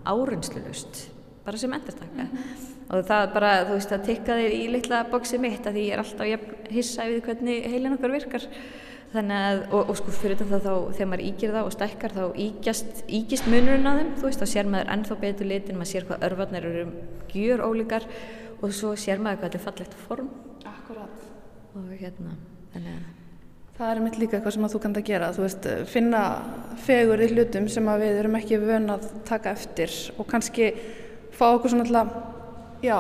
áreynslulust bara sem endertakka mm -hmm. og það bara, þú veist, það tikkaði í litla bóksi mitt að því ég er alltaf hissa við hvernig heilin okkar virkar þannig að, og, og sko fyrir þetta þá þegar maður ígir það og stækkar þá ígjast, ígist munurinn á þeim, þú veist, þá sér maður ennþá betur litin, maður sér hvað örfarnir eru gjur ólíkar og svo sér maður hvað þetta er fallegt form. Akkurát og hérna, þannig að Það er mitt líka eitthvað sem að þú kannt að gera, þú veist, finna fegur í hlutum sem að við erum ekki vön að taka eftir og kannski fá okkur svona alltaf, já,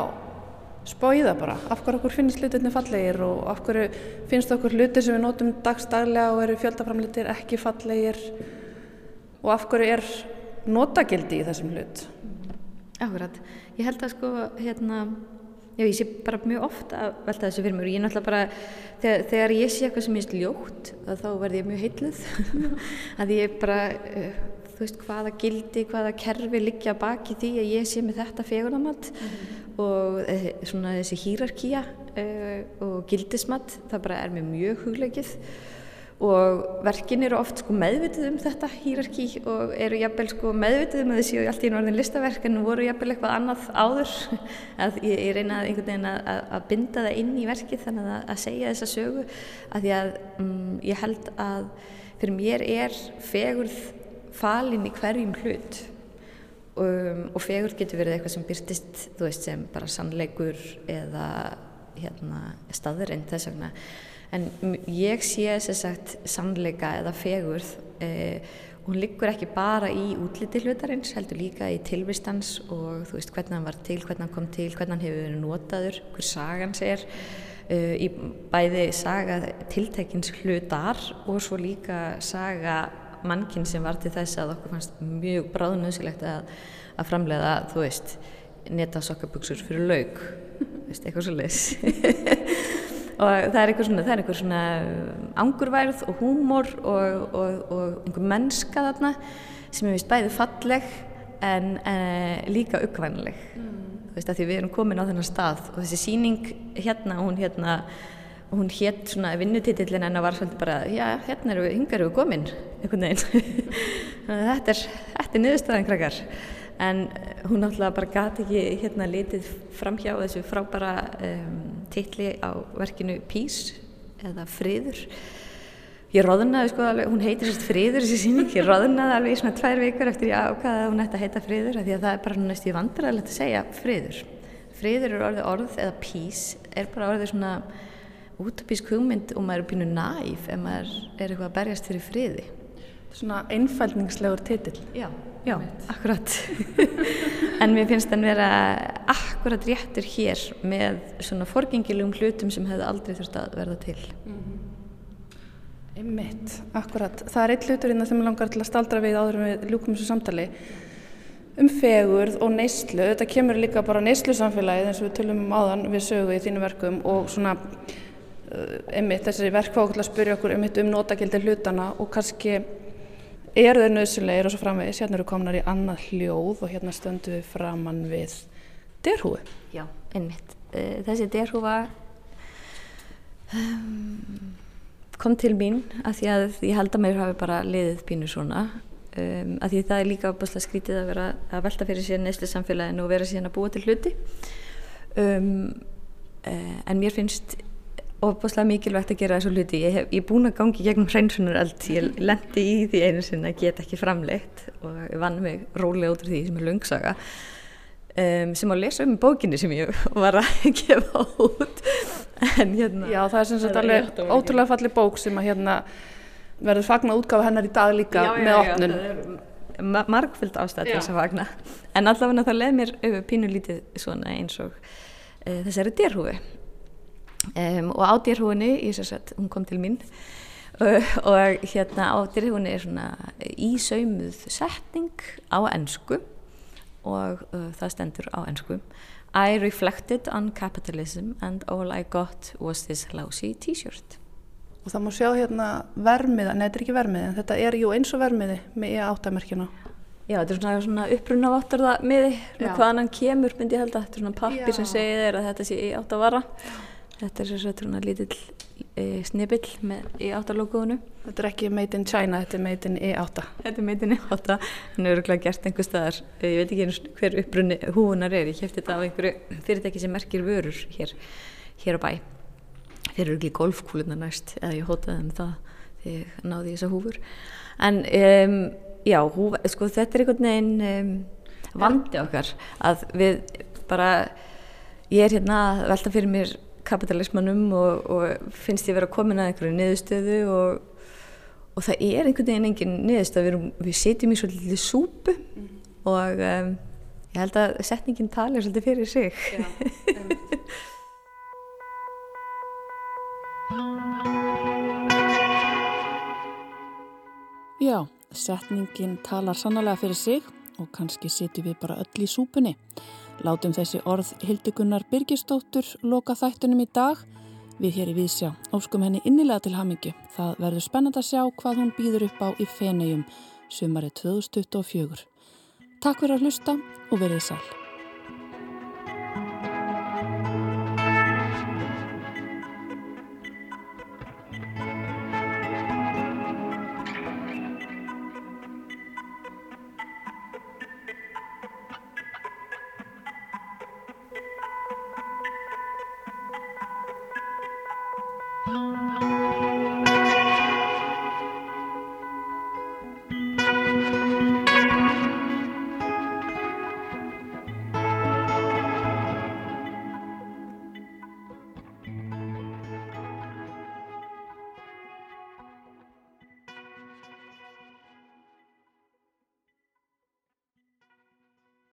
spóið það bara, af hverju okkur finnst hlutinni fallegir og af hverju finnst okkur hluti sem við nótum dagstaglega og eru fjöldaframlitir ekki fallegir? Og af hverju er notagildi í þessum hlut. Akkurat, ég held að sko, hérna, Já, ég sé bara mjög oft að velta þessu fyrir mér og ég náttúrulega bara, þegar, þegar ég sé eitthvað sem ég er ljótt, þá verð ég mjög heitluð að ég bara, uh, veist, hvaða gildi, hvaða kerfi liggja baki því að ég sé með þetta fegunamatt mm og uh, svona þessi hýrarkía uh, og gildismatt, það bara er mér mjög hugleikið. Og verkin eru oft sko meðvitið um þetta hýrarki og eru jafnvel sko meðvitið um að þessi og allt í norðin listaverk en voru jafnvel eitthvað annað áður. Að ég, ég reyna einhvern veginn að, að, að binda það inn í verkið þannig að, að segja þessa sögu. Að því að um, ég held að fyrir mér er fegurð falin í hverjum hlut. Um, og fegurð getur verið eitthvað sem byrtist þú veist sem bara sannleikur eða hérna staðurinn þess vegna. En ég sé þess að sannleika eða fegurð eh, hún liggur ekki bara í útliti hlutarins, heldur líka í tilvistans og þú veist hvernig hann var til, hvernig hann kom til, hvernig hann hefur verið notaður, hver sagans er uh, í bæði saga tiltekins hlutar og svo líka saga mannkinn sem var til þess að okkur fannst mjög bráðnöðsilegt að, að framlega, þú veist, neta sokkabugsur fyrir laug, veist, eitthvað svo leiðs. og það er eitthvað svona, er eitthvað svona angurværð og húmor og, og, og einhver mennska þarna sem er vist bæði falleg en eh, líka uppvænileg mm. þú veist að því við erum komin á þennan stað og þessi síning hérna hún hérna hún hétt svona vinnutitillin en það var svolítið bara já hérna eru við, hingar eru við komin einhvern veginn. Þetta er, þetta er niðurstaðan krakkar. En hún náttúrulega bara gati ekki hérna litið framhjá þessu frábara um, titli á verkinu Peace eða Friður. Ég roðnaði sko alveg, hún heitir sérst Friður þessi síning, ég roðnaði alveg í svona tvær vikur eftir ég ákvaði að hún ætti að heita Friður því að það er bara næst í vandræðilegt að segja Friður. Friður er orðið orð eða Peace er bara orðið svona útopísk hugmynd og maður er býinu næf ef maður er eitthvað að berjast fyrir friði Svona einfældningslegur titill Já Já, akkurat. en mér finnst þann vera akkurat réttur hér með svona forgengilum hlutum sem hefði aldrei þurft að verða til. Mm -hmm. Einmitt, akkurat. Það er eitt hlutur innan sem ég langar til að staldra við áður með ljúkum þessu samtali um fegurð og neyslu. Þetta kemur líka bara neyslu samfélagið eins og við tölum um áðan við sögu í þínu verkum og svona einmitt þessari verkfákall að spyrja okkur um, um notagildi hlutana og kannski eru þeir nöðsulegir og svo framvegis, hérna eru komnar í annað hljóð og hérna stöndu við framann við derhúi. Já, einmitt. Eh, þessi derhúfa um, kom til mín af því að ég held að mér hafi bara liðið pínu svona um, af því það er líka búinlega skrítið að vera að velta fyrir sér neyslu samfélaginu og vera síðan að búa til hluti um, en mér finnst ofbúslega mikilvægt að gera þessu hluti. Ég hef ég búin að gangi gegnum hreinsunaröld, ég lendi í því einu sinna að geta ekki framleitt og ég vann mig rólega út af því sem er lungsaga um, sem á að lesa um bókinni sem ég var að gefa út. En, hérna, Já, það er sem sagt alveg ótrúlega fallið bók sem að hérna verður fagna útgafa hennar í dag líka já, með opnun. Ma margfyllt ástæð til þess að fagna. En allavega það leð mér pínulítið svona eins og uh, þessari dérhúi um, og á dýrhúinu, hún kom til mín uh, og hérna á dýrhúinu er svona ísaumuð setning á ennsku og uh, það stendur á ennsku I reflected on capitalism and all I got was this lousy t-shirt. Og það má sjá hérna vermiða, neða þetta er ekki vermiði en þetta er jú eins og vermiði með E8-merkina Já, þetta er svona, svona upprunna vattarða miði, hvaðan hann kemur myndi ég held að þetta er svona pappir sem segir þér að þetta sé E8 vara Þetta er svona lítill e, snipill með E8-logoðunu. Þetta er ekki made in China, þetta er made in E8. Þetta er made in E8, hann er öruglega gert einhver staðar. Ég veit ekki hver upprunni húunar er, ég kæfti þetta á einhverju fyrirtæki sem merkir vörur hér, hér á bæ. Þeir eru ekki golfkúluna næst, eða ég hótaði um það þegar ég náði þessa húfur. En um, já, húf, sko, þetta er einhvern veginn um, vandi okkar að við bara, ég er hérna að velta fyrir mér kapitalismannum og, og finnst ég vera komin að einhverju niðurstöðu og, og það er einhvern veginn engin niðurstöð við, við setjum í svolítið súpu mm. og um, ég held að setningin talir svolítið fyrir sig. Já, setningin talar sannlega fyrir sig og kannski setjum við bara öll í súpunni Látum þessi orð Hildegunnar Birgistóttur loka þættunum í dag. Við hér í Vísjá óskum henni innilega til hamingju. Það verður spennand að sjá hvað hún býður upp á í Fenegjum sumari 2024. Takk fyrir að hlusta og verið sæl.